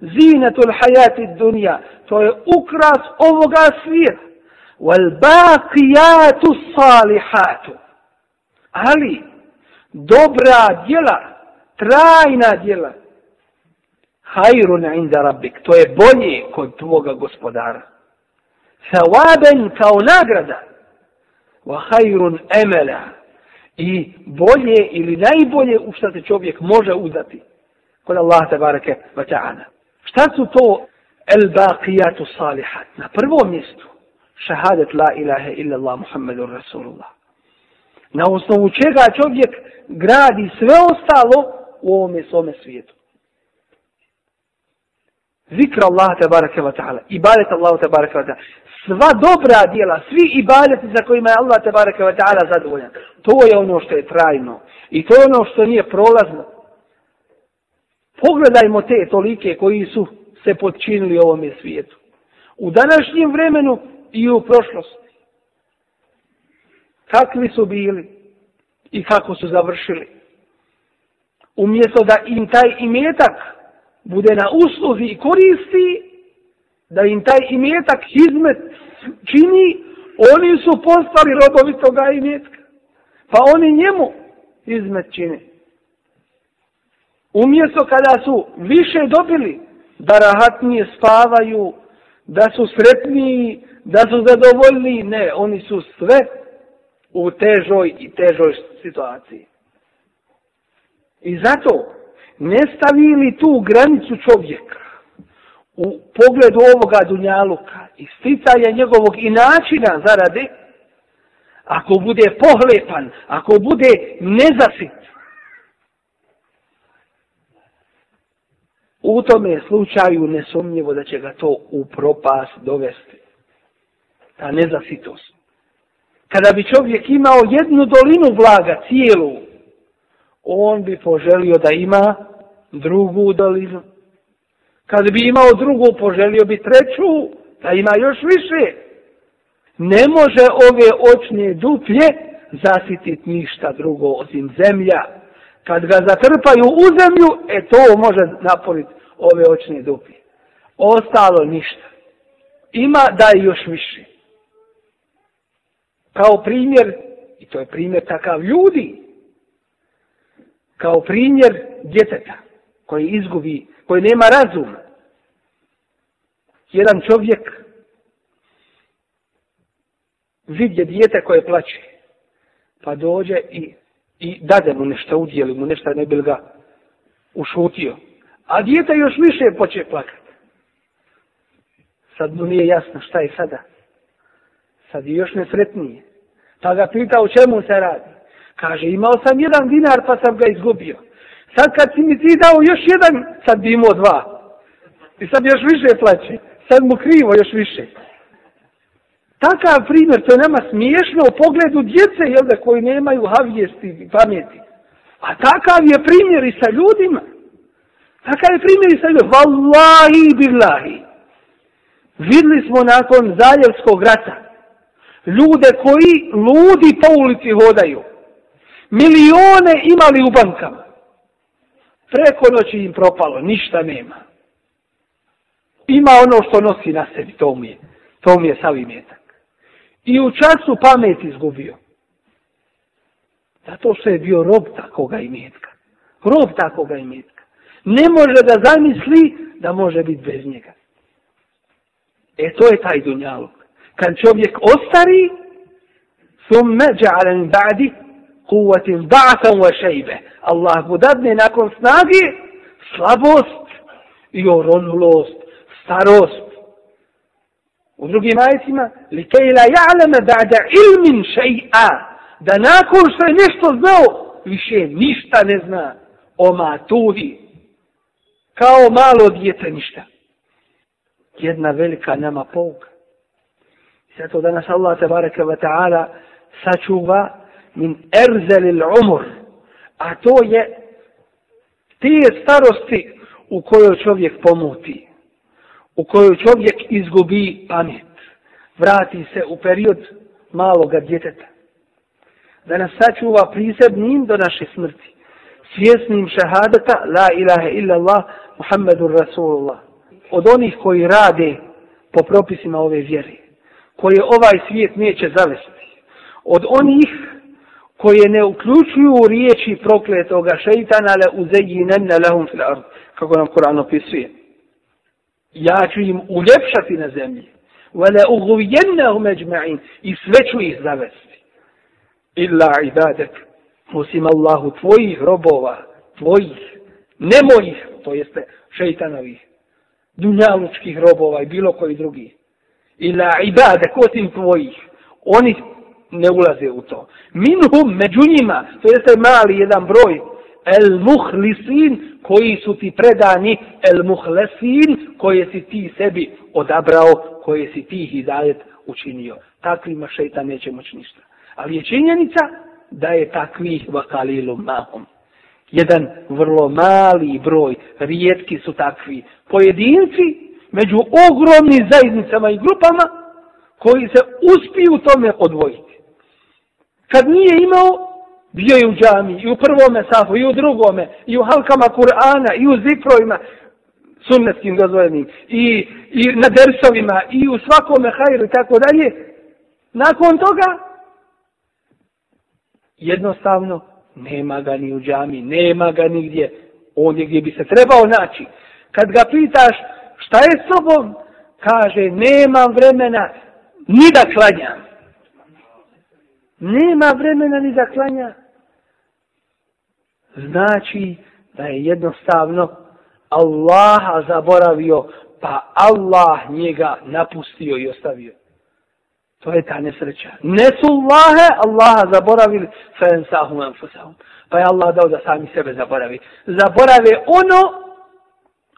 zinetul hajati dunja, to je ukras ovoga svijeta. Wal baqiyatu salihatu. Ali, dobra djela, trajna djela, hajrun inda rabbik, to je bolje kod tvoga gospodara. Thawaben kao nagrada, wa hajrun emela, i bolje ili najbolje u što se čovjek može udati kod Allah tabareke wa ta'ala. Šta su to el baqijatu salihat? Na prvom mjestu šahadet la ilaha illa Allah Muhammedur Rasulullah. Na osnovu čega čovjek gradi sve ostalo u ovome svome svijetu. Zikr Allah tabaraka wa ta'ala, ibadet Allah tabaraka wa ta'ala, sva dobra djela, svi ibadeti za kojima je Allah tabaraka wa ta'ala zadovoljan, to je ono što je trajno. I to je ono što nije prolazno. Pogledajmo te tolike koji su se podčinili ovome svijetu. U današnjem vremenu i u prošlosti. Kakvi su bili i kako su završili. Umjesto da im taj imetak bude na usluzi i koristi, da im taj imetak hizmet čini, oni su postali robovi toga imetka. Pa oni njemu hizmet čine. Umjesto kada su više dobili, da rahatnije spavaju, da su sretniji, da su zadovoljni, ne, oni su sve u težoj i težoj situaciji. I zato, ne stavili tu granicu čovjeka u pogledu ovoga dunjaluka i sticanja njegovog i načina zarade, ako bude pohlepan, ako bude nezasit, u tome slučaju nesumnjivo da će ga to u propast dovesti. Ta nezasitost. Kada bi čovjek imao jednu dolinu vlaga cijelu, on bi poželio da ima drugu dolinu. Kad bi imao drugu, poželio bi treću, da ima još više. Ne može ove očne duplje zasititi ništa drugo osim zemlja. Kad ga zatrpaju u zemlju, e to može napuniti ove očne dupe. Ostalo ništa. Ima da je još više. Kao primjer, i to je primjer takav ljudi, kao primjer djeteta koji izgubi, koji nema razum. Jedan čovjek vidje dijete koje plaće, pa dođe i, i dade mu nešto, udjeli mu nešto, ne bi ga ušutio. A dijete još više poče plakati. Sad mu nije jasno šta je sada. Sad je još nesretnije. Pa ga pita u čemu se radi. Kaže, imao sam jedan dinar pa sam ga izgubio. Sad kad si mi ti dao još jedan, sad bi imao dva. I sad još više plaće. Sad mu krivo još više. Takav primjer, to je nama smiješno u pogledu djece, jel da, koji nemaju havijesti i pameti. A takav je primjer i sa ljudima. Takav je primjer i sa ljudima. Billahi. Vidli smo nakon zaljevskog rata ljude koji ludi po ulici hodaju. Milione imali u bankama. Preko noći im propalo, ništa nema. Ima ono što nosi na sebi, to mu je. To mu je sav imetak. I u času pamet izgubio. Zato što je bio rob takoga imetka. Rob takoga imetka Ne može da zamisli da može biti bez njega. E to je taj dunjalog. Kad čovjek ostari, ثم جعل من بعد قوة ضعفا وشيبة Allah mu dadne nakon snage slabost i oronulost, starost. U drugim ajetima, li kej la ja'lama ba'da ilmin še'a, da nakon što je nešto znao, više ništa ne zna o matuhi. Kao malo djete ništa. Jedna velika nama pouka. Zato danas Allah tabaraka wa ta'ala sačuva min erzelil umur. A to je te starosti u kojoj čovjek pomuti. U kojoj čovjek izgubi pamet. Vrati se u period maloga djeteta. Da nas sačuva prisebnim do naše smrti. Svjesnim šahadata la ilaha illa Muhammedun Rasulullah. od onih koji rade po propisima ove vjere, koje ovaj svijet neće zavesti, od onih koje ne uključuju riječi prokletoga šeitana le uzejinenne lehum fil ard, kako nam Kur'an opisuje. Ja ću im uljepšati na zemlji, vele uguvijennehum eđma'in, i sve ću ih zavesti. Illa ibadek, osim Allahu tvojih robova, tvojih, ne mojih, to jeste šeitanovih, dunjalučkih robova i bilo koji drugi. Ila ibade, kotim tvojih, oni ne ulaze u to. Minhum među njima, to jeste mali jedan broj, el muhlisin, koji su ti predani, el muhlesin, koje si ti sebi odabrao, koje si ti hidajet učinio. Takvima šeitan neće moći ništa. Ali je činjenica da je takvih vakalilu mahom. Jedan vrlo mali broj, rijetki su takvi pojedinci, među ogromnim zajednicama i grupama, koji se uspiju tome odvojiti. Kad nije imao, bio je u džami, i u prvome safu, i u drugome, i u halkama Kur'ana, i u zikrovima, sunnetskim dozvoljenim, i, i na dersovima, i u svakome hajru, i tako dalje. Nakon toga, jednostavno, nema ga ni u džami, nema ga nigdje, on je gdje bi se trebao naći. Kad ga pitaš šta je s sobom, kaže, nemam vremena ni da klanjam. Nema vremena ni da klanja. Znači da je jednostavno Allaha zaboravio, pa Allah njega napustio i ostavio. To je ta nesreća. Nesu Allahe, Allaha zaboravili, fensahum anfusahum. Pa je Allah dao da sami sebe zaboravi. Zaborave ono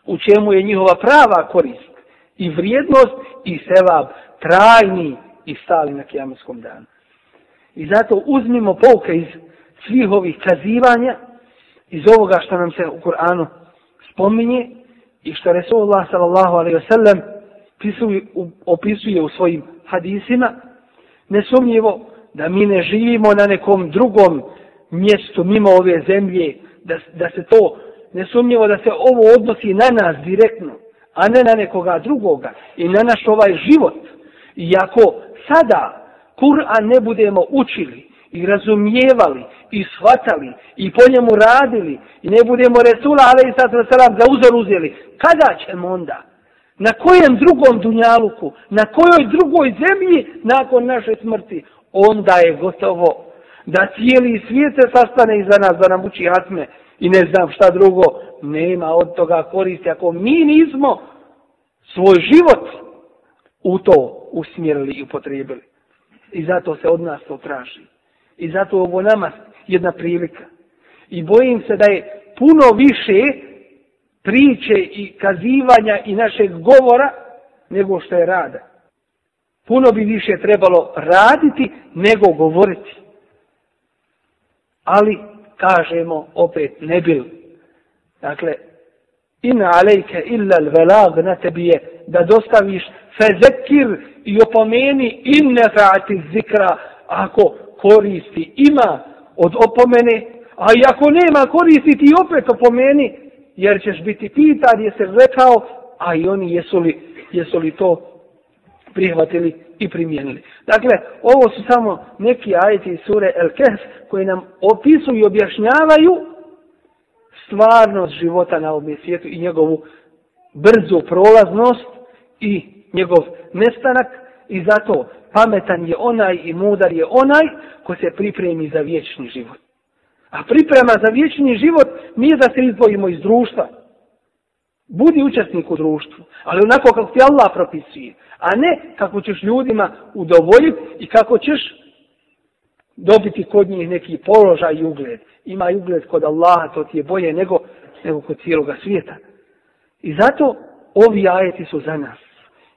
u čemu je njihova prava korist i vrijednost i sevab trajni i stali na kijamskom danu. I zato uzmimo pouke iz svih ovih kazivanja, iz ovoga što nam se u Kur'anu spominje i što Resulullah sallallahu alaihi wa opisuje, opisuje u svojim hadisima, nesumnjivo da mi ne živimo na nekom drugom mjestu mimo ove zemlje, da, da se to, nesumnjivo da se ovo odnosi na nas direktno, a ne na nekoga drugoga i na naš ovaj život. Iako sada Kur'an ne budemo učili i razumijevali i shvatali i po njemu radili i ne budemo Resula alaih sallam za uzor uzeli, kada ćemo onda? Na kojem drugom dunjaluku, na kojoj drugoj zemlji nakon naše smrti? Onda je gotovo da cijeli svijet se sastane iza nas da nam uči hatme i ne znam šta drugo. Nema od toga koristi ako mi nismo svoj život u to usmjerili i upotrijebili. I zato se od nas to traži. I zato ovo nama jedna prilika. I bojim se da je puno više priče i kazivanja i našeg govora nego što je rada. Puno bi više trebalo raditi nego govoriti. Ali, kažemo, opet ne bil. Dakle, ina alejke illa l-velag na tebi je da dostaviš fezekir i opomeni in nefa'ati zikra ako koristi ima od opomene, a i ako nema koristi ti opet opomeni, jer ćeš biti pitan, jesi rekao, a i oni jesu li, jesu li to prihvatili i primijenili. Dakle, ovo su samo neki ajeti sure El Kehf koji nam opisuju i objašnjavaju stvarnost života na ovom svijetu i njegovu brzu prolaznost i njegov nestanak i zato pametan je onaj i mudar je onaj ko se pripremi za vječni život. A priprema za vječni život nije da se izdvojimo iz društva. Budi učesnik u društvu, ali onako kako ti Allah propisuje, a ne kako ćeš ljudima udovoljiti i kako ćeš dobiti kod njih neki položaj i ugled. Ima i ugled kod Allaha, to ti je bolje nego, nego kod cijeloga svijeta. I zato ovi ajeti su za nas.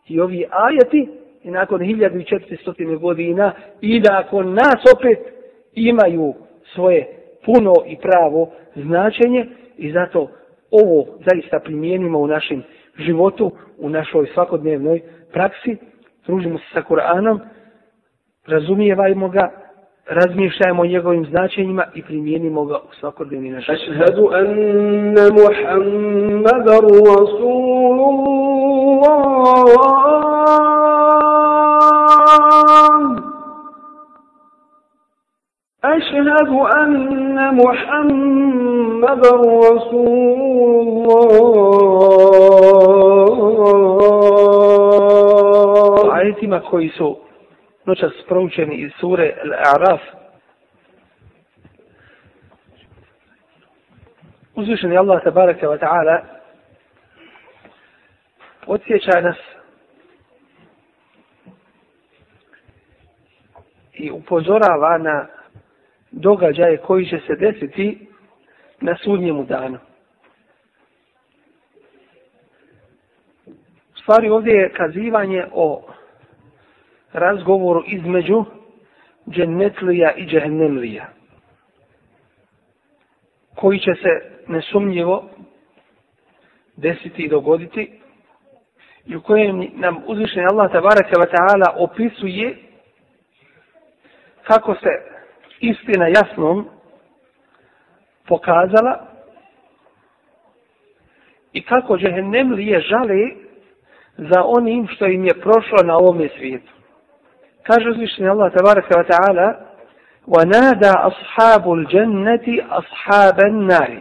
I ovi ajeti, i nakon 1400 godina, i da nakon nas opet imaju svoje puno i pravo značenje, i zato ovo zaista primijenimo u našem životu, u našoj svakodnevnoj praksi, družimo se sa Koranom, razumijevajmo ga, razmišljajmo o njegovim značenjima i primijenimo ga u svakodnevni naš. Ašhadu anna Muhammadar Rasulullah أشهد أن محمد رسول الله آيتما koji su noćas proučeni iz sure Al-A'raf uzvišeni Allah tabaraka wa ta'ala podsjeća nas i upozorava na događaje koji će se desiti na sudnjemu danu. U stvari ovdje je kazivanje o razgovoru između džennetlija i džehennemlija koji će se nesumnjivo desiti i dogoditi i u kojem nam uzvišenje Allah tabaraka wa ta'ala opisuje kako se istina jasnom pokazala i kako džehennem lije žale za onim što im je prošlo na ovom svijetu. Kaže uzvišenje Allah tabaraka wa ta'ala وَنَادَا أَصْحَابُ الْجَنَّةِ أَصْحَابَ النَّارِ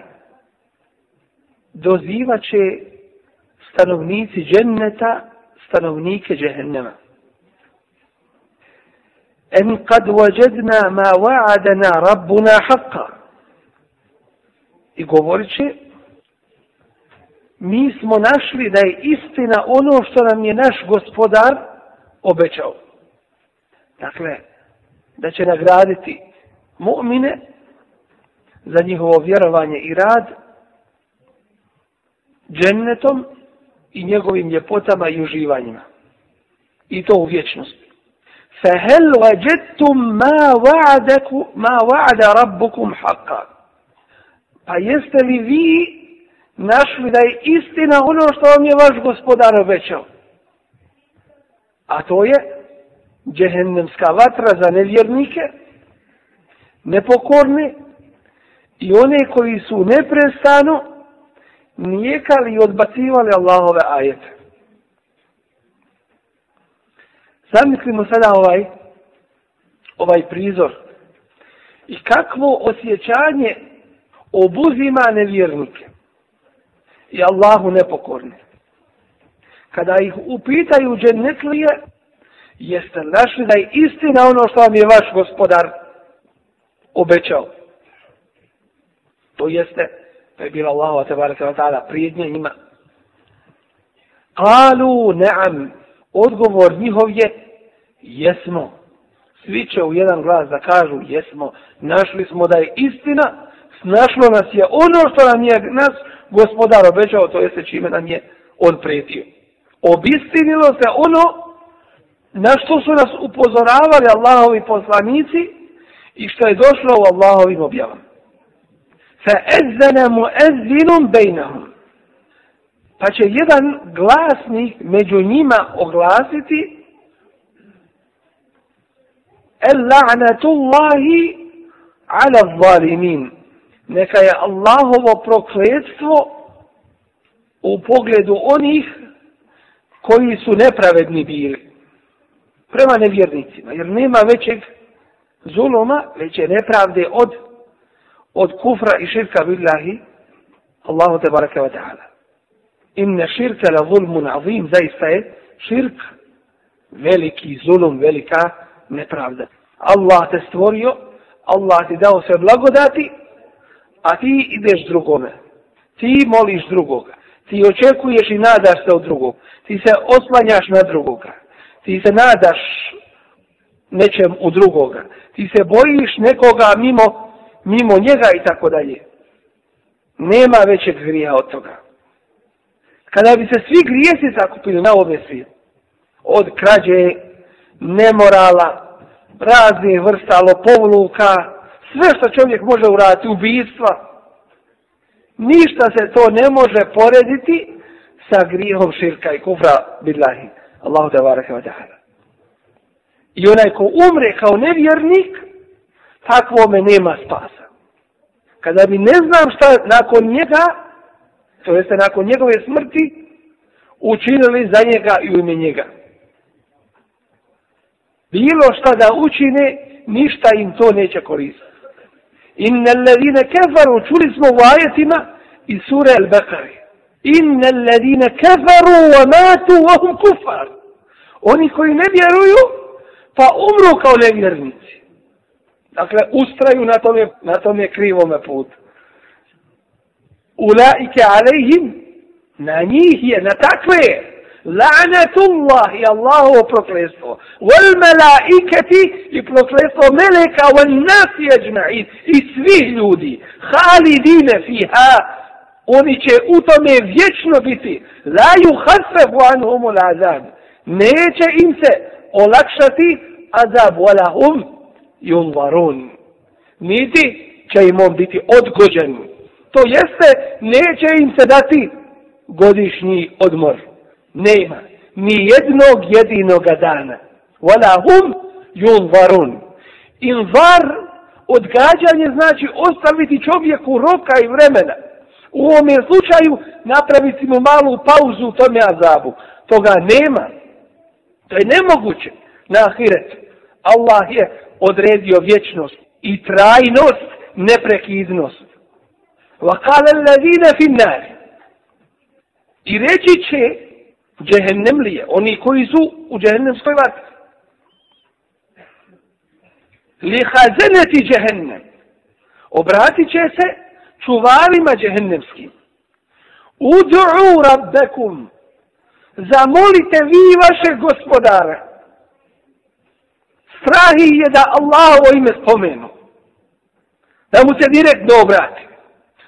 Dozivaće stanovnici dženneta stanovnike džehennema. En kad wajadna ma wa'adana rabbuna haqqa. I govorit će, mi smo našli da je istina ono što nam je naš gospodar obećao. Dakle, da će nagraditi mu'mine za njihovo vjerovanje i rad džennetom i njegovim ljepotama i uživanjima. I to u vječnosti. فهل وجدتم ما وعدكم ما وعد ربكم حقا pa jeste li vi našli da je istina ono što vam je vaš gospodar obećao a to je džehennemska vatra za nevjernike nepokorne i one koji su neprestano nijekali i odbacivali Allahove ajete. Zamislimo sada ovaj, ovaj prizor i kakvo osjećanje obuzima nevjernike i Allahu nepokorne. Kada ih upitaju džennetlije, jeste našli da je istina ono što vam je vaš gospodar obećao. To jeste, to je bila Allahu te baraka wa ta'ala prijednja njima. Kalu ne'am, odgovor njihov je, jesmo. Svi će u jedan glas da kažu, jesmo, našli smo da je istina, snašlo nas je ono što nam je nas gospodar obećao, to jeste čime nam je on prijetio. Obistinilo se ono na što su nas upozoravali Allahovi poslanici i što je došlo u Allahovim objavama. فَأَذَّنَ مُؤَذِّنٌ بَيْنَهُمْ Pa će jedan glasnik među njima oglasiti el-la'natullahi ala zalimin. Neka je Allahovo prokletstvo u pogledu onih koji su nepravedni bili prema nevjernicima, jer nema većeg zuloma, veće nepravde od od kufra i širka billahi Allahu te baraka wa ta'ala. Inne širka la zulmun azim, zaista je širk veliki zulum, velika nepravda Allah te stvorio Allah ti dao sve blagodati a ti ideš drugome. Ti moliš drugoga. Ti očekuješ i nadaš se od drugog. Ti se oslanjaš na drugoga. Ti se nadaš nečem u drugoga. Ti se bojiš nekoga mimo mimo njega i tako dalje. Nema većeg grija od toga. Kada bi se svi grijesi zakupili na ove svijet, od krađe, nemorala, raznih vrsta lopovluka, sve što čovjek može uraditi, ubijstva, ništa se to ne može porediti sa grihom širka i kufra billahi. Allahu te baraka wa ta'ala. I onaj ko umre kao nevjernik, takvome nema spasa. Kada bi ne znam šta nakon njega, to jeste nakon njegove smrti, učinili za njega i u ime njega. Bilo šta da učine, ništa im to neće koristiti. Inna alladhina kafaru, čuli smo u ajetima iz sure Al-Baqari. Inna alladhina kafaru wa matu wa hum kufar. Oni koji ne vjeruju, pa umru kao nevjernici. Dakle, ustraju na tome, na tome krivome putu. Ulaike alejhim, na njih je, na takve je, La'natullah i Allahovo proklestvo wal malaikati i proklestvo meleka wal nas ajma'in i svih ljudi. Halidine fiha oni će u tome vječno biti. La yukhaffafu anhum al'azab. Neće im se olakšati azab wala hum yunzarun. Niti će im on biti odgođen. To jeste neće im se dati godišnji odmor nema ni jednog jedinog dana. Wala hum yunvarun. Invar odgađanje znači ostaviti čovjeku roka i vremena. U ovom slučaju napraviti mu malu pauzu u tome azabu. Toga nema. To je nemoguće na ahiretu. Allah je odredio vječnost i trajnost, neprekidnost. Wa kala fi finnar. I reći će džehennemlije, oni koji su u džehennemskoj vatri. Li hazeneti džehennem. Obratit će se čuvarima džehennemskim. Udu'u rabbekum. Zamolite vi vaše gospodara. Strahi je da Allahovo ime spomenu. Da mu se direktno obrati.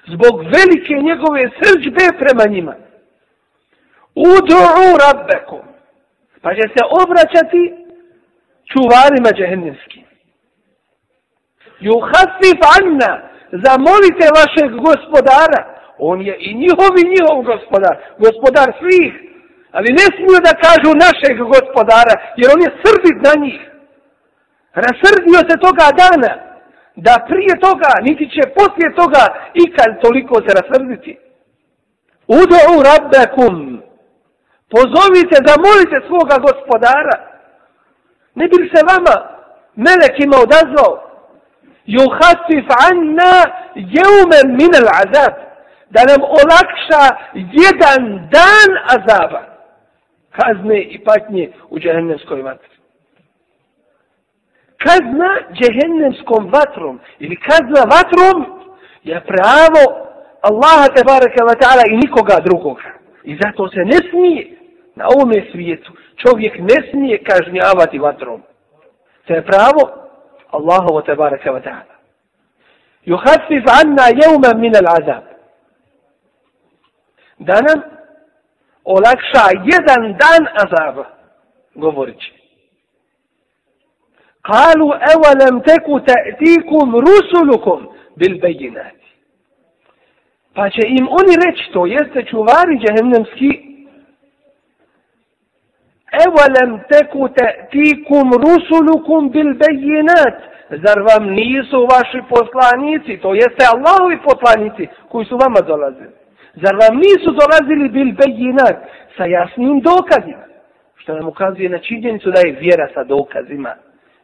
Zbog velike njegove srđbe prema njima. Udu'u rabbekum. Pa će se obraćati čuvarima džehennemskim. Juhafif anna. Zamolite vašeg gospodara. On je i njihov i njihov gospodar. Gospodar svih. Ali ne smiju da kažu našeg gospodara. Jer on je srdit na njih. Rasrdio se toga dana. Da prije toga, niti će poslije toga ikad toliko se rasrditi. Udu'u rabbekum. Pozovite zamolite svoga gospodara. Ne bi se vama melekima odazvao. Juhasif anna jeume minel azab. Da nam olakša jedan dan azaba. Kazne i patnje u džehennemskoj vatri. Kazna džehennemskom vatrom ili kazna vatrom je pravo Allaha tebareke wa ta'ala i nikoga drugoga. I zato se ne smije na ovome svijetu čovjek ne smije kažnjavati vatrom. To je pravo Allahovo te baraka wa ta'ala. Juhasif anna jevma min al azab. Da nam olakša jedan dan azaba. Govorit će. Kalu evalem teku ta'tikum rusulukum bil bejinat. Pa će im oni reći to jeste čuvari džehennemski evalem teku tikum rusulukum bil bejinat. Zar vam nisu vaši poslanici, to jeste Allahovi poslanici koji su vama dolazili. Zar vam nisu dolazili bil bejinat sa jasnim dokazima. Što nam ukazuje na činjenicu da je vjera sa dokazima.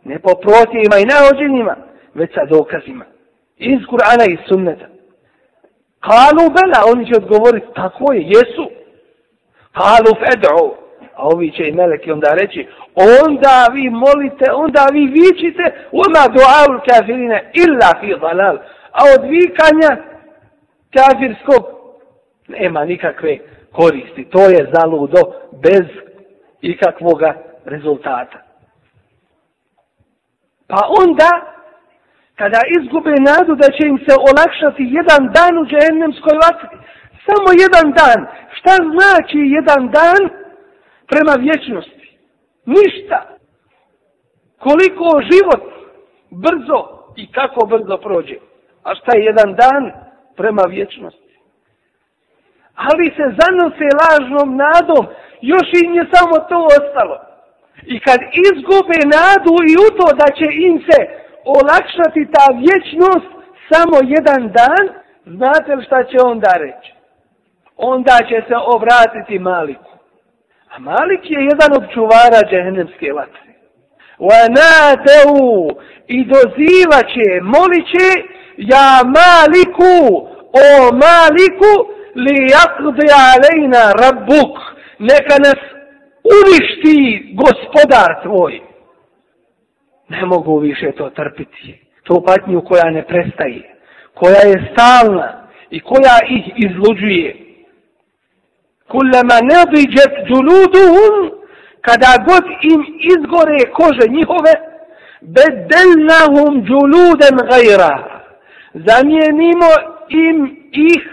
Ne po protijima i naođenjima, već sa dokazima. Iz Kur'ana i sunneta. Kalu bela, oni će odgovoriti, tako je, jesu. Kalu fed'u, A ovi će i meleki onda reći, onda vi molite, onda vi vičite, ona duaul kafirine illa fi dalal. A od vikanja kafirskog nema nikakve koristi. To je zaludo bez ikakvoga rezultata. Pa onda, kada izgube nadu da će im se olakšati jedan dan u džehennemskoj vatri, samo jedan dan, šta znači jedan dan? prema vječnosti. Ništa. Koliko život brzo i kako brzo prođe. A šta je jedan dan prema vječnosti. Ali se zanose lažnom nadom, još im je samo to ostalo. I kad izgube nadu i u to da će im se olakšati ta vječnost samo jedan dan, znate li šta će onda reći? Onda će se obratiti maliku. A Malik je jedan od čuvara džehennemske vatre. وَنَاتَوْ I dozivaće, moliće, ja maliku, o maliku, li jakdi alejna rabbuk, neka nas uništi gospodar tvoj. Ne mogu više to trpiti. To patnju koja ne prestaje, koja je stalna i koja ih izluđuje. Kullama nadiđet džuluduhum, kada god im izgore kože njihove, bedelnahum džuluden gajra. Zamijenimo im ih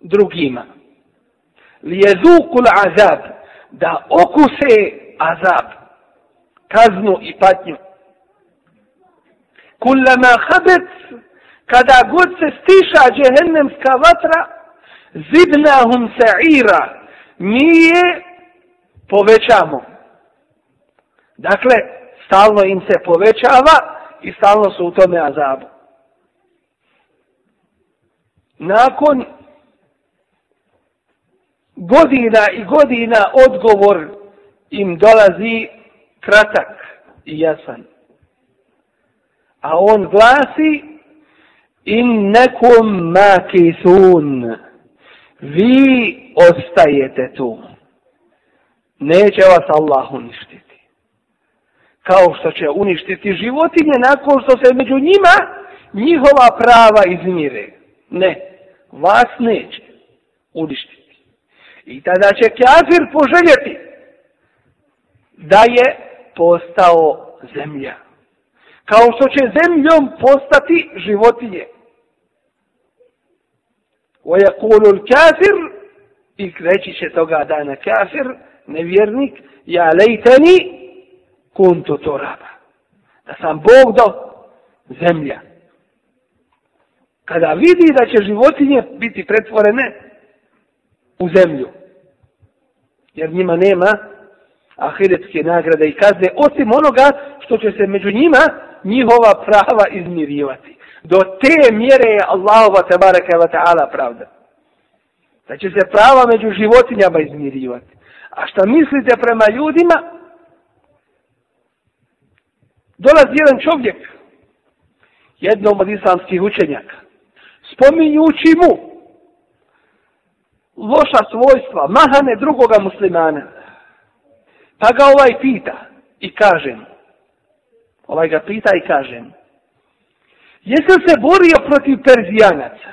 drugima. Lijezukul azab, da okuse azab, kaznu i patnju. Kullama habet, kada god se stiša džehennemska vatra, zidnahum sa'ira, mi je povećamo. Dakle, stalno im se povećava i stalno su u tome azabu. Nakon godina i godina odgovor im dolazi kratak i jasan. A on glasi in nekum makisun vi ostajete tu neće vas Allah uništiti. Kao što će uništiti životinje nakon što se među njima njihova prava izmire. Ne, vas neće uništiti. I tada će kafir poželjeti da je postao zemlja. Kao što će zemljom postati životinje. وَيَقُولُ الْكَافِرُ I reći će toga dana kafir, nevjernik, ja lejteni kuntu to raba. Da sam Bog do zemlja. Kada vidi da će životinje biti pretvorene u zemlju. Jer njima nema ahiretske nagrade i kazne, osim onoga što će se među njima njihova prava izmirivati. Do te mjere je Allahova tabaraka wa ta'ala pravda. Da će se prava među životinjama izmirivati. A šta mislite prema ljudima? Dolazi jedan čovjek, jednom od islamskih učenjaka, spominjući mu loša svojstva, mahane drugoga muslimana. Pa ga ovaj pita i kaže mu, ovaj ga pita i kaže mu, jesi se borio protiv Perzijanaca?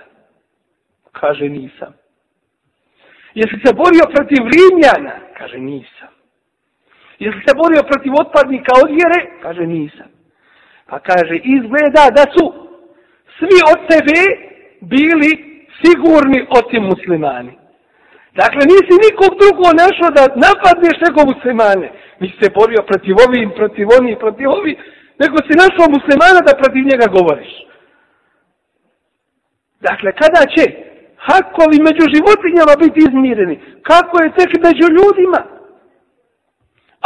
Kaže, nisam. Jesi se borio protiv Rimljana? Kaže, nisam. Jesi se borio protiv otpadnika od vjere? Kaže, nisam. Pa kaže, izgleda da su svi od tebe bili sigurni osim muslimani. Dakle, nisi nikog drugo našao da napadneš nego muslimane. Nisi se borio protiv ovim, protiv onih, protiv ovih, nego si našao muslimana da protiv njega govoriš. Dakle, kada će hakovi među životinjama biti izmireni. Kako je tek među ljudima?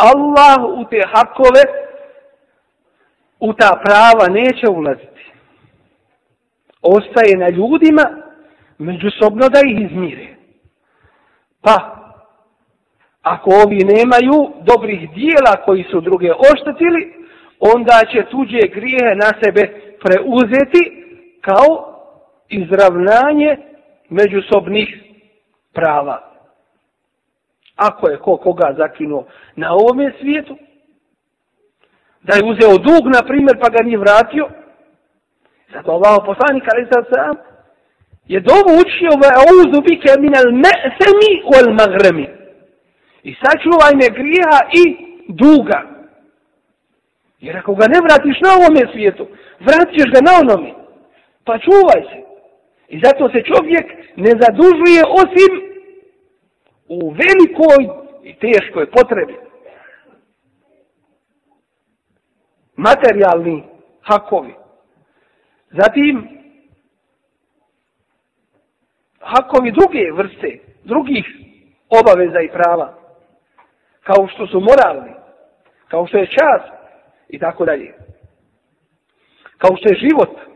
Allah u te hakove, u ta prava neće ulaziti. Ostaje na ljudima međusobno da ih izmire. Pa, ako ovi nemaju dobrih dijela koji su druge oštetili, onda će tuđe grijehe na sebe preuzeti kao izravnanje međusobnih prava. Ako je ko koga zakinuo na ovome svijetu, da je uzeo dug, na primjer, pa ga nije vratio, zato Allah poslanik, ali sad sam, je dovu učio ve auzu bike minel ma'sami wal maghrami. I sačuvaj me grija i duga. Jer ako ga ne vratiš na ovome svijetu, vratit ga na onome. Pa čuvaj se. I zato se čovjek ne zadužuje osim u velikoj i teškoj potrebi. Materijalni hakovi. Zatim, hakovi druge vrste, drugih obaveza i prava, kao što su moralni, kao što je čas i tako dalje. Kao što je život,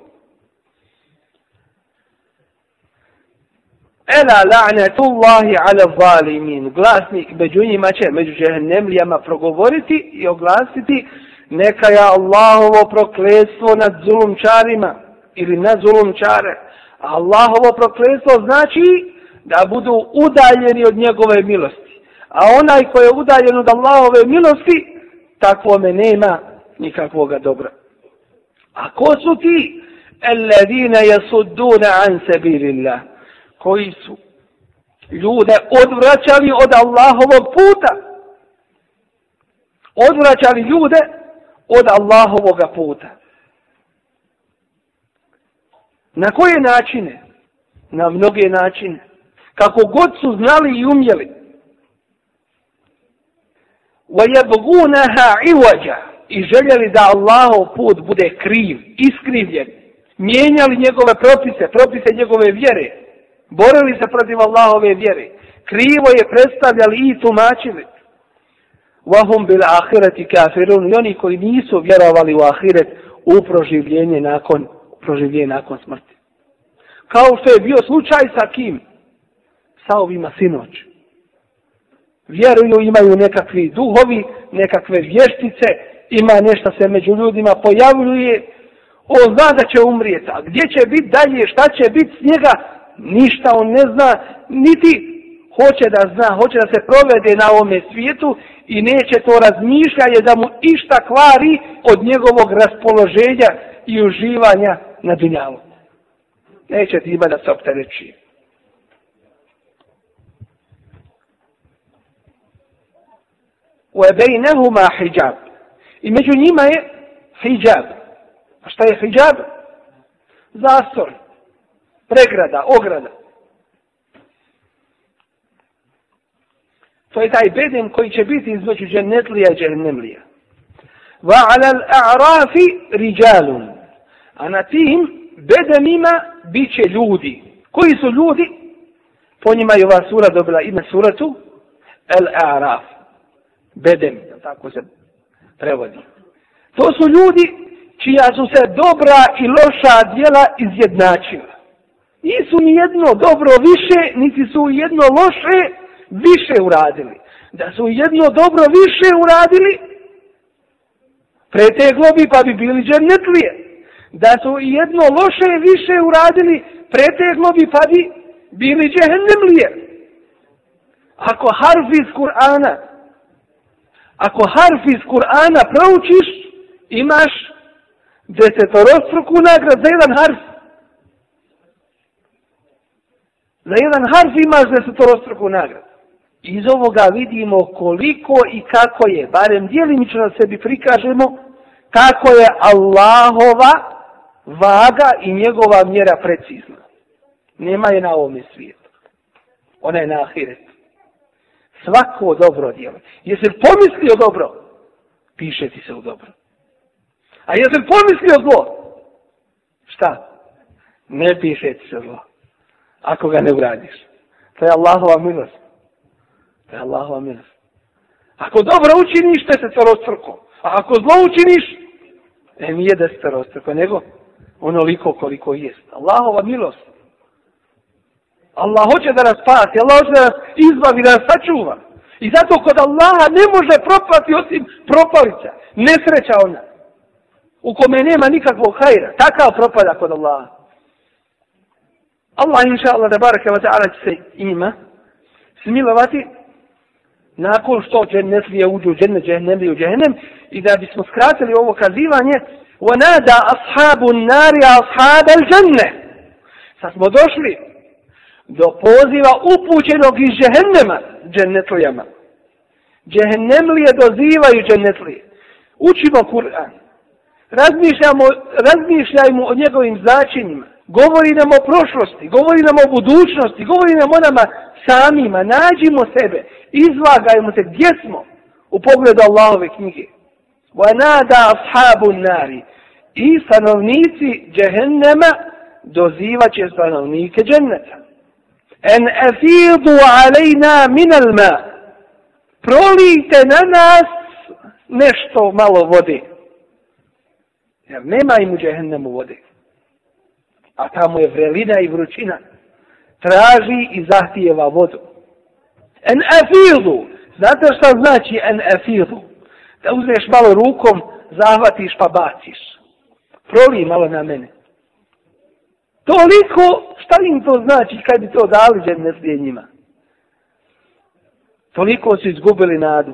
Ela la'natullahi ala zalimin. Glasnik među njima će, među džehennemlijama progovoriti i oglasiti neka je Allahovo prokletstvo nad zulumčarima ili na zulumčare. Allahovo prokletstvo znači da budu udaljeni od njegove milosti. A onaj ko je udaljen od Allahove milosti, takvome nema nikakvog dobra. A ko su ti? Alladine yasudduna an sabilillah. Koji su ljude odvraćali od Allahovog puta. Odvraćali ljude od Allahovog puta. Na koje načine? Na mnoge načine. Kako god su znali i umjeli. وَيَبْغُونَهَا عِوَجَ I željeli da Allahov put bude kriv, iskrivljen. Mijenjali njegove propise, propise njegove vjere. Borili se protiv Allahove vjere. Krivo je predstavljali i tumačili. وَهُمْ بِالْآخِرَةِ كَافِرُونَ I oni koji nisu vjerovali u ahiret u proživljenje nakon, proživlje nakon smrti. Kao što je bio slučaj sa kim? Sa ovima sinoć. Vjeruju, imaju nekakvi duhovi, nekakve vještice, ima nešto se među ljudima pojavljuje, on zna da će umrijeti, a gdje će biti dalje, šta će biti s njega, ništa on ne zna, niti hoće da zna, hoće da se provede na ovome svijetu i neće to razmišljanje da mu išta kvari od njegovog raspoloženja i uživanja na dunjalu. Neće ti ima da se optereći. وَبَيْنَهُمَا حِجَابٌ I među njima je hijab. A šta je hijab? Zastor. Pregrada, ograda. To je taj beden koji će biti između džennetlija i. Va ala al-a'rafi rijalun. A na tim bedenima bit će ljudi. Koji su ljudi? Po njima je ova sura dobila ime suratu al-a'raf. Beden, tako se prevodi. To su ljudi čija su se dobra i loša djela izjednačila. Nisu ni jedno dobro više, niti su jedno loše više uradili. Da su jedno dobro više uradili, preteglo bi pa bi bili džernetlije. Da su jedno loše više uradili, preteglo bi pa bi bili džehennemlije. Ako harf iz Kur'ana, ako harf iz Kur'ana proučiš, imaš desetorostruku nagrad za jedan harf. Za jedan harf imaš desetorostruku nagrad. Iz ovoga vidimo koliko i kako je, barem dijelimično da sebi prikažemo, kako je Allahova vaga i njegova mjera precizna. Nema je na ovome svijetu. Ona je na ahiretu. Svako dobro djelo. Jesi li pomislio dobro? Piše ti se u dobro. A jesi li pomislio zlo? Šta? Ne piše ti se zlo. Ako ga ne uradiš. To je Allahova milost. To je Allahova milost. Ako dobro učiniš, te se cerostrko. A ako zlo učiniš, ne nije da se starostrko, nego onoliko koliko jest. Allahova milost. Allah hoće da nas spasi, Allah hoće da nas izbavi, da nas sačuva. I zato kod Allaha ne može propati osim propalica. Nesreća ona. U kome nema nikakvog hajra. Takav propada kod Allaha. Allah inša Allah da baraka wa ta'ala će se ima smilovati nakon što džennetlije uđu u džennet, džennemlije u džennem i da bismo skratili ovo kazivanje وَنَادَا أَصْحَابُ النَّارِ أَصْحَابَ الْجَنَّةِ Sad smo došli do poziva upućenog iz džehennema džennetlijama. Džehennemlije dozivaju džennetlije. Učimo Kur'an. Razmišljamo, razmišljajmo o njegovim značenjima. Govori nam o prošlosti, govori nam o budućnosti, govori nam o nama samima. Nađimo sebe, izlagajmo se gdje smo u pogledu Allahove knjige. وَنَادَا أَصْحَابُ النَّارِ I stanovnici džehennema dozivat će stanovnike dženneta. En efidu alejna minal ma. Prolijte na nas nešto malo vode. Jer nema im u džehennemu vode. A tamo je vrelina i vrućina. traži i zahtijeva vodu. En afidu. Znate šta znači en afidu? Da uzmeš malo rukom, zahvatiš pa baciš. Proli malo na mene. Toliko, šta im to znači kad bi to dali džennetlije njima? Toliko su izgubili nadu.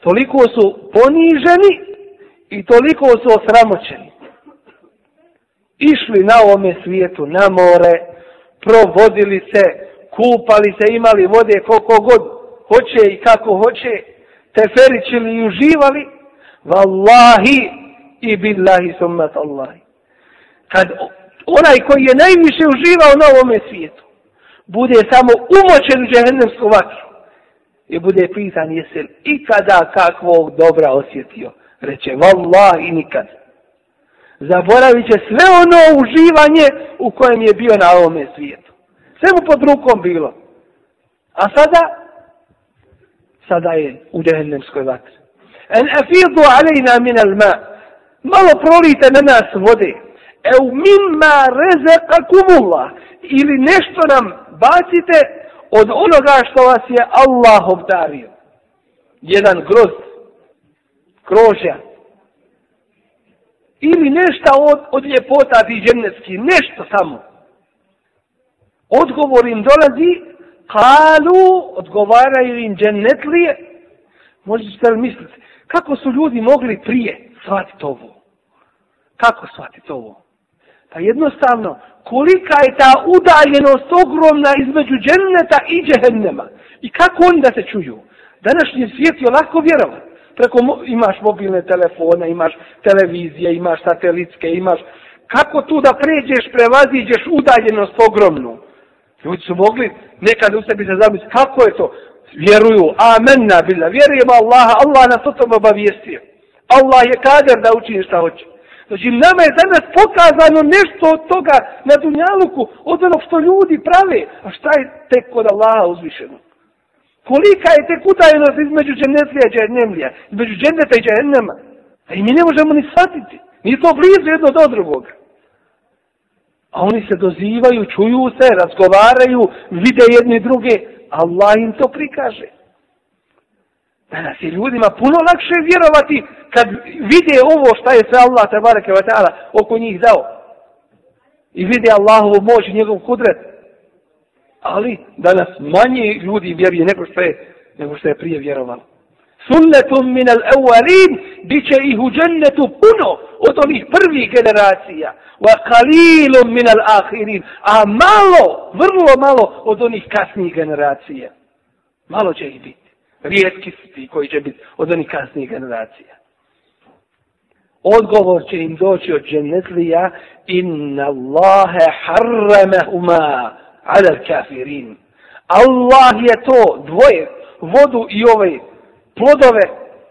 Toliko su poniženi i toliko su osramoćeni. Išli na ovome svijetu, na more, provodili se, kupali se, imali vode koliko god hoće i kako hoće, teferičili i uživali, vallahi i billahi summat Allahi. Kad onaj koji je najviše uživao na ovome svijetu, bude samo umočen u džehennemsku vatru i bude pitan jesi li ikada kakvog dobra osjetio, reće vallahi nikad. Zaboravit će sve ono uživanje u kojem je bio na ovome svijetu. Sve mu pod rukom bilo. A sada? Sada je u džehennemskoj vatri. En afidu alejna min al ma. Malo prolite na nas vode. E u mimma rezeka kumullah. Ili nešto nam bacite od onoga što vas je Allah obdario. Jedan grozd, Krožja. Ili nešto od, od ljepota ti džennetski. Nešto samo odgovor im dolazi, kalu, odgovaraju im džennetlije, možete li misliti, kako su ljudi mogli prije shvatiti ovo? Kako shvatiti ovo? Pa jednostavno, kolika je ta udaljenost ogromna između dženneta i džehennema? I kako oni da se čuju? Današnji svijet je lako vjerovati. Preko imaš mobilne telefone, imaš televizije, imaš satelitske, imaš... Kako tu da pređeš, prevaziđeš udaljenost ogromnu? Ljudi su mogli nekad u sebi se zamisliti kako je to. Vjeruju, amenna bila, vjerujemo Allaha, Allah nas o tom obavijestio. Allah je kader da učini šta hoće. Znači, nama je danas pokazano nešto od toga na dunjaluku, od onog što ljudi prave. A šta je tek kod Allaha uzvišeno? Kolika je tek utajnost između dženetlija i dženemlija, između dženeta i dženema? A i mi ne možemo ni shvatiti. Nije to blizu jedno do drugoga. A oni se dozivaju, čuju se, razgovaraju, vide jedni druge. Allah im to prikaže. Danas je ljudima puno lakše vjerovati kad vide ovo šta je sve Allah tabaraka wa ta'ala oko njih dao. I vide Allahovu moć i njegov kudret. Ali danas manje ljudi vjeruje nego što je, nego što je prije vjerovalo sunnetum min al-awwalin biće ih u džennetu puno od onih prvih generacija. Wa qalilun min al-akhirin a malo vrlo malo od onih kasnijih generacija. Malo će ih biti. Rijetki su ti koji će biti od onih kasnijih generacija. Odgovor će im doći od dženetlija inna Allahe harramehuma ala al-kafirin Allah je to dvoje vodu i ovaj plodove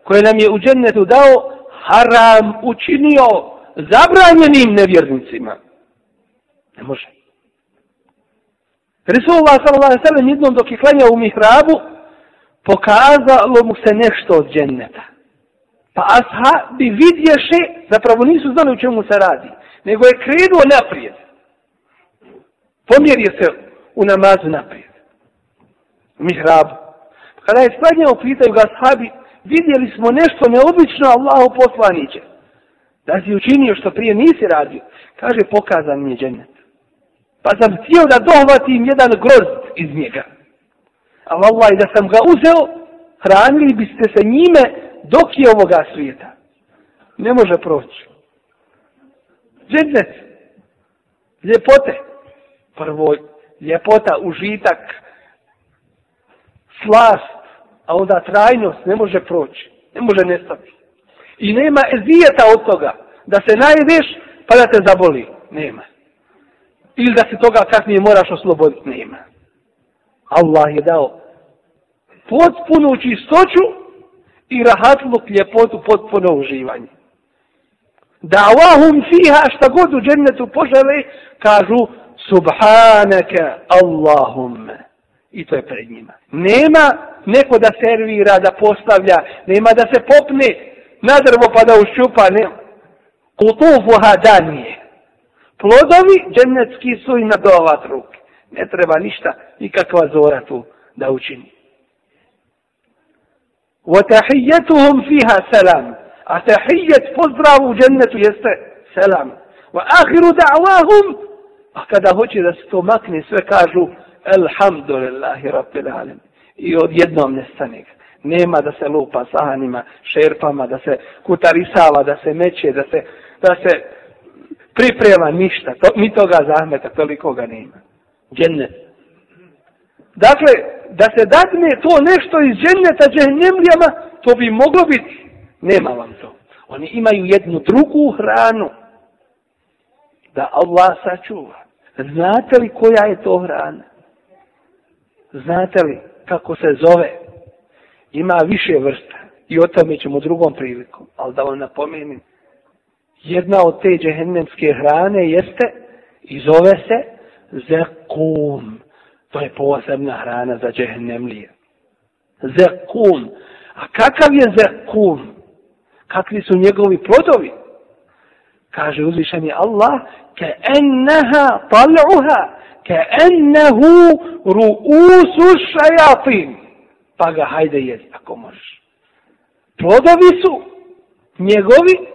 koje nam je u džennetu dao, haram učinio zabranjenim nevjernicima. Ne može. Resulullah s.a.v. jednom dok je klanjao u mihrabu, pokazalo mu se nešto od dženneta. Pa ashabi vidješe, zapravo nisu znali u čemu se radi, nego je krenuo naprijed. Pomjerio se u namazu naprijed. U mihrabu. Kada je sklanjao, pitaju ga ashabi, vidjeli smo nešto neobično Allahu poslaniće. Da si učinio što prije nisi radio. Kaže, pokazan mi je džennet. Pa sam htio da dohvatim jedan groz iz njega. Ali Allah, da sam ga uzeo, hranili biste se njime dok je ovoga svijeta. Ne može proći. Džennet. Ljepote. Prvo, ljepota, užitak, slast, a onda trajnost ne može proći, ne može nestati. I nema ezijeta od toga da se najedeš pa da te zaboli. Nema. Ili da se toga kasnije moraš osloboditi. Nema. Allah je dao potpunu čistoću i rahatluk ljepotu potpuno uživanje. Da Allahum fiha šta god u džennetu požele, kažu Subhanaka Allahumme I to je pred njima. Nema neko da servira, da postavlja, nema da se popne na drvo pa da uščupa, nema. Kutufu hadanije. Plodovi džennetski su i na dovat ruke. Ne treba ništa, nikakva zora tu da učini. وَتَحِيَّتُهُمْ فِيهَا سَلَامٌ A tahijet pozdrav u džennetu jeste selam. Wa ahiru da'wahum A kada hoće da se to makne, sve kažu Elhamdulillahi Rabbil Alim. I odjednom nestane ga. Nema da se lupa sahanima, šerpama, da se kutarisava, da se meće, da se, da se priprema ništa. To, mi toga zahmeta, toliko ga nema. Džennet. Dakle, da se dadne to nešto iz dženneta džennemlijama, to bi moglo biti. Nema vam to. Oni imaju jednu drugu hranu. Da Allah sačuva. Znate li koja je to hrana? Znate li kako se zove? Ima više vrsta. I o tome ćemo drugom prilikom. Ali da vam napomenim. Jedna od te džehennemske hrane jeste i zove se zekum. To je posebna hrana za džehennemlije. Zekum. A kakav je zekum? Kakvi su njegovi plodovi? Kaže uzvišeni Allah, ke enneha tal'uha, ke ennehu ru'usu šajatin. Pa ga hajde jedi, ako možeš. Plodovi su njegovi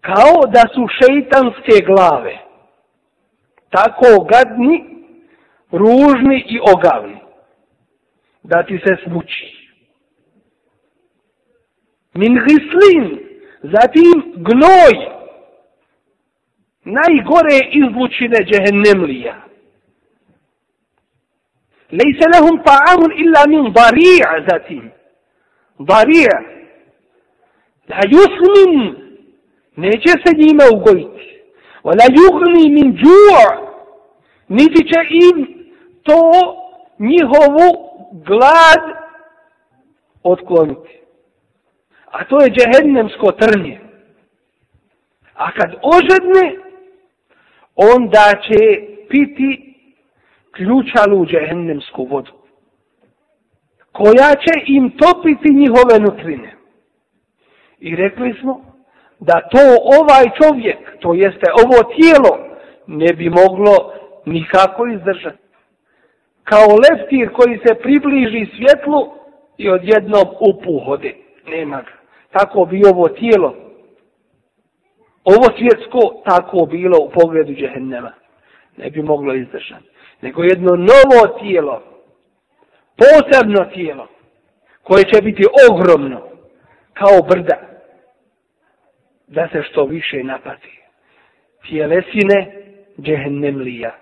kao da su šeitanske glave. Tako gadni, ružni i ogavni. Da ti se smuči. Min gislin, zatim gnoj, najgore izlučine džehennemlija. Lejse lehum ta'amun illa min dari'a zatim. Dari'a. La yusmin, neće se njime ugojiti. Wala yugni min džu'a, niti će im to njihovu glad otkloniti. A to je džehennemsko trnje. A kad ožedne, onda će piti ključalu džehennemsku vodu. Koja će im topiti njihove nutrine. I rekli smo da to ovaj čovjek, to jeste ovo tijelo, ne bi moglo nikako izdržati. Kao leptir koji se približi svjetlu i odjednom upuhode. Nema ga. Tako bi ovo tijelo ovo svjetsko tako bilo u pogledu džehennema. Ne bi moglo izdržati. Nego jedno novo tijelo, posebno tijelo, koje će biti ogromno, kao brda, da se što više napati. Tijelesine džehennemlija.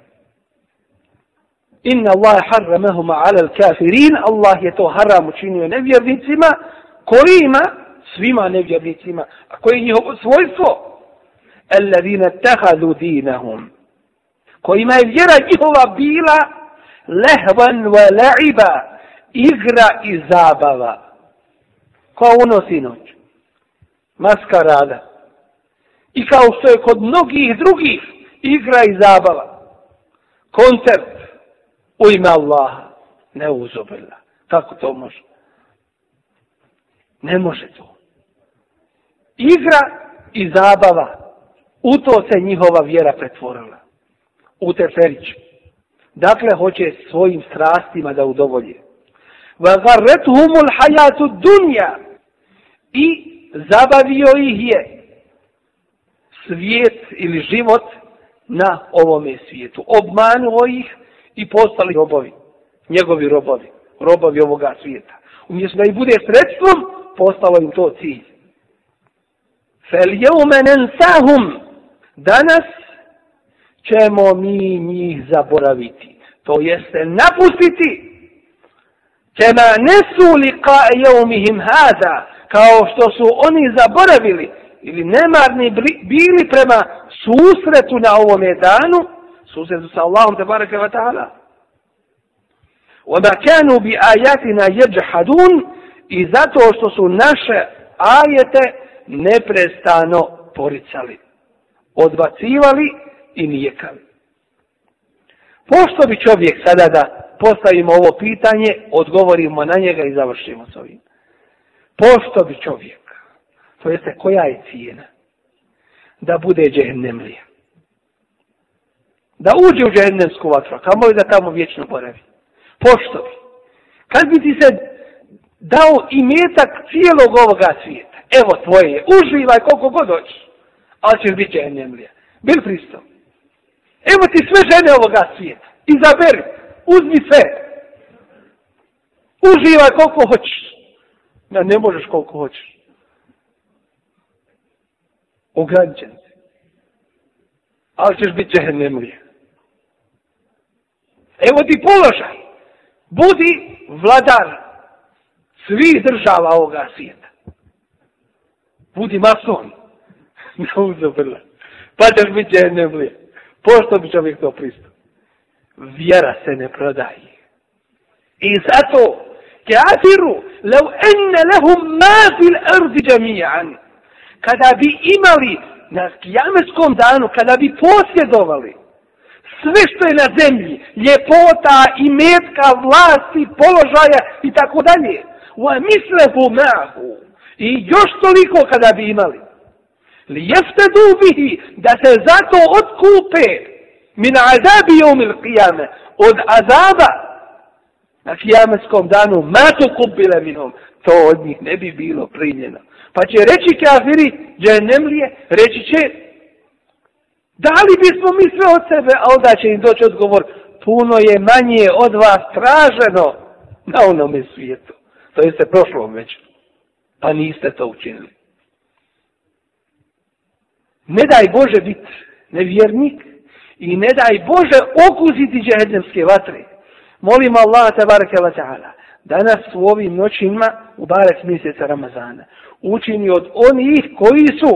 Inna Allah harramahuma ala kafirin, Allah je to haram učinio nevjernicima, kojima, svima nevjernicima. A koje je njihovo svojstvo? Ellezine tehadu dinahum. Kojima je vjera njihova bila lehvan wa la'iba. Igra i zabava. Ko ono sinoć. Maskarada. I kao što je kod mnogih drugih igra i zabava. Koncert u ime Allaha. Ne uzobila. Kako to može? Ne može to igra i zabava U to se njihova vjera pretvorila. U teferić. Dakle, hoće svojim strastima da udovolje. وَغَرَّتْهُمُ الْحَيَاتُ dunja I zabavio ih je svijet ili život na ovome svijetu. Obmanuo ih i postali robovi. Njegovi robovi. Robovi ovoga svijeta. Umjesto da ih bude sredstvom, postalo im to cilj. فَالْيَوْمَ نَنْسَهُمْ Danas ćemo mi njih zaboraviti. To jeste napustiti. Kema nesu li ka jeumihim hada, kao što su oni zaboravili ili nemarni bili prema susretu na ovom danu, susretu sa Allahom te barake wa ta'ala. Oda kanu bi ajatina jeđhadun i zato što su naše ajete neprestano poricali odbacivali i nijekali. Pošto bi čovjek sada da postavimo ovo pitanje, odgovorimo na njega i završimo s ovim. Pošto bi čovjek, to jeste koja je cijena, da bude džehennemlija. da uđe u džehennemsku vatru, kamo da tamo vječno boravi. Pošto bi? Kad bi ti se dao i metak cijelog ovoga svijeta, evo tvoje, uživaj koliko god hoćeš, ali ćeš biti džehennemlija. Bil pristav. Evo ti sve žene ovoga svijeta, izaberi, uzmi sve. Uživaj koliko hoćeš. Ja ne možeš koliko hoćeš. Ograničen se. Ali ćeš biti džehennemlija. Evo ti položaj. Budi vladar svih država ovoga svijeta. Budi mason. Neuzobrla. Pa ćeš biti džehennemlija. Pošto bi čovjek to pristao? Vjera se ne prodaje. I zato, kafiru, lev enne lehum ma fil ardi džamijan, kada bi imali na kijametskom danu, kada bi posjedovali sve što je na zemlji, ljepota i metka, vlasti, položaja i tako dalje, wa mislehu ma'hu, i još toliko kada bi imali, li jeste dubihi da se zato otkupe min azabi umil qiyame od azaba na kijametskom danu ma to kupile minom to od njih ne bi bilo primljeno. Pa će reći kafiri dženemlije reći će da li bismo mi sve od sebe? A onda će im doći odgovor puno je manje od vas traženo na onome svijetu. To je se prošlo već pa niste to učinili ne daj Bože biti nevjernik i ne daj Bože okuziti džehendemske vatre. Molim Allah tabaraka wa ta'ala da nas u ovim noćima u barek mjeseca Ramazana učini od onih koji su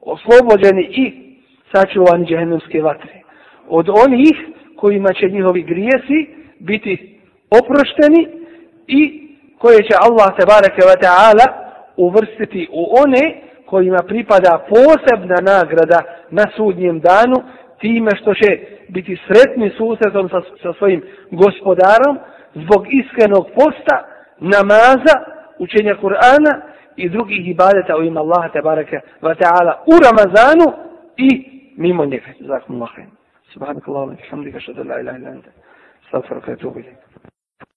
oslobođeni i sačuvani džehennemske vatre. Od onih kojima će njihovi grijesi biti oprošteni i koje će Allah tabaraka wa ta'ala uvrstiti u one kojima pripada posebna nagrada na sudnjem danu, time što će biti sretni susretom sa, sa svojim gospodarom, zbog iskrenog posta, namaza, učenja Kur'ana i drugih ibadeta u ime Allaha tabaraka wa ta'ala u Ramazanu i mimo njega. Zakum Allah. Subhanakallahu wa bihamdika, la ilaha illa anta. Astaghfiruka wa atubu ilayk.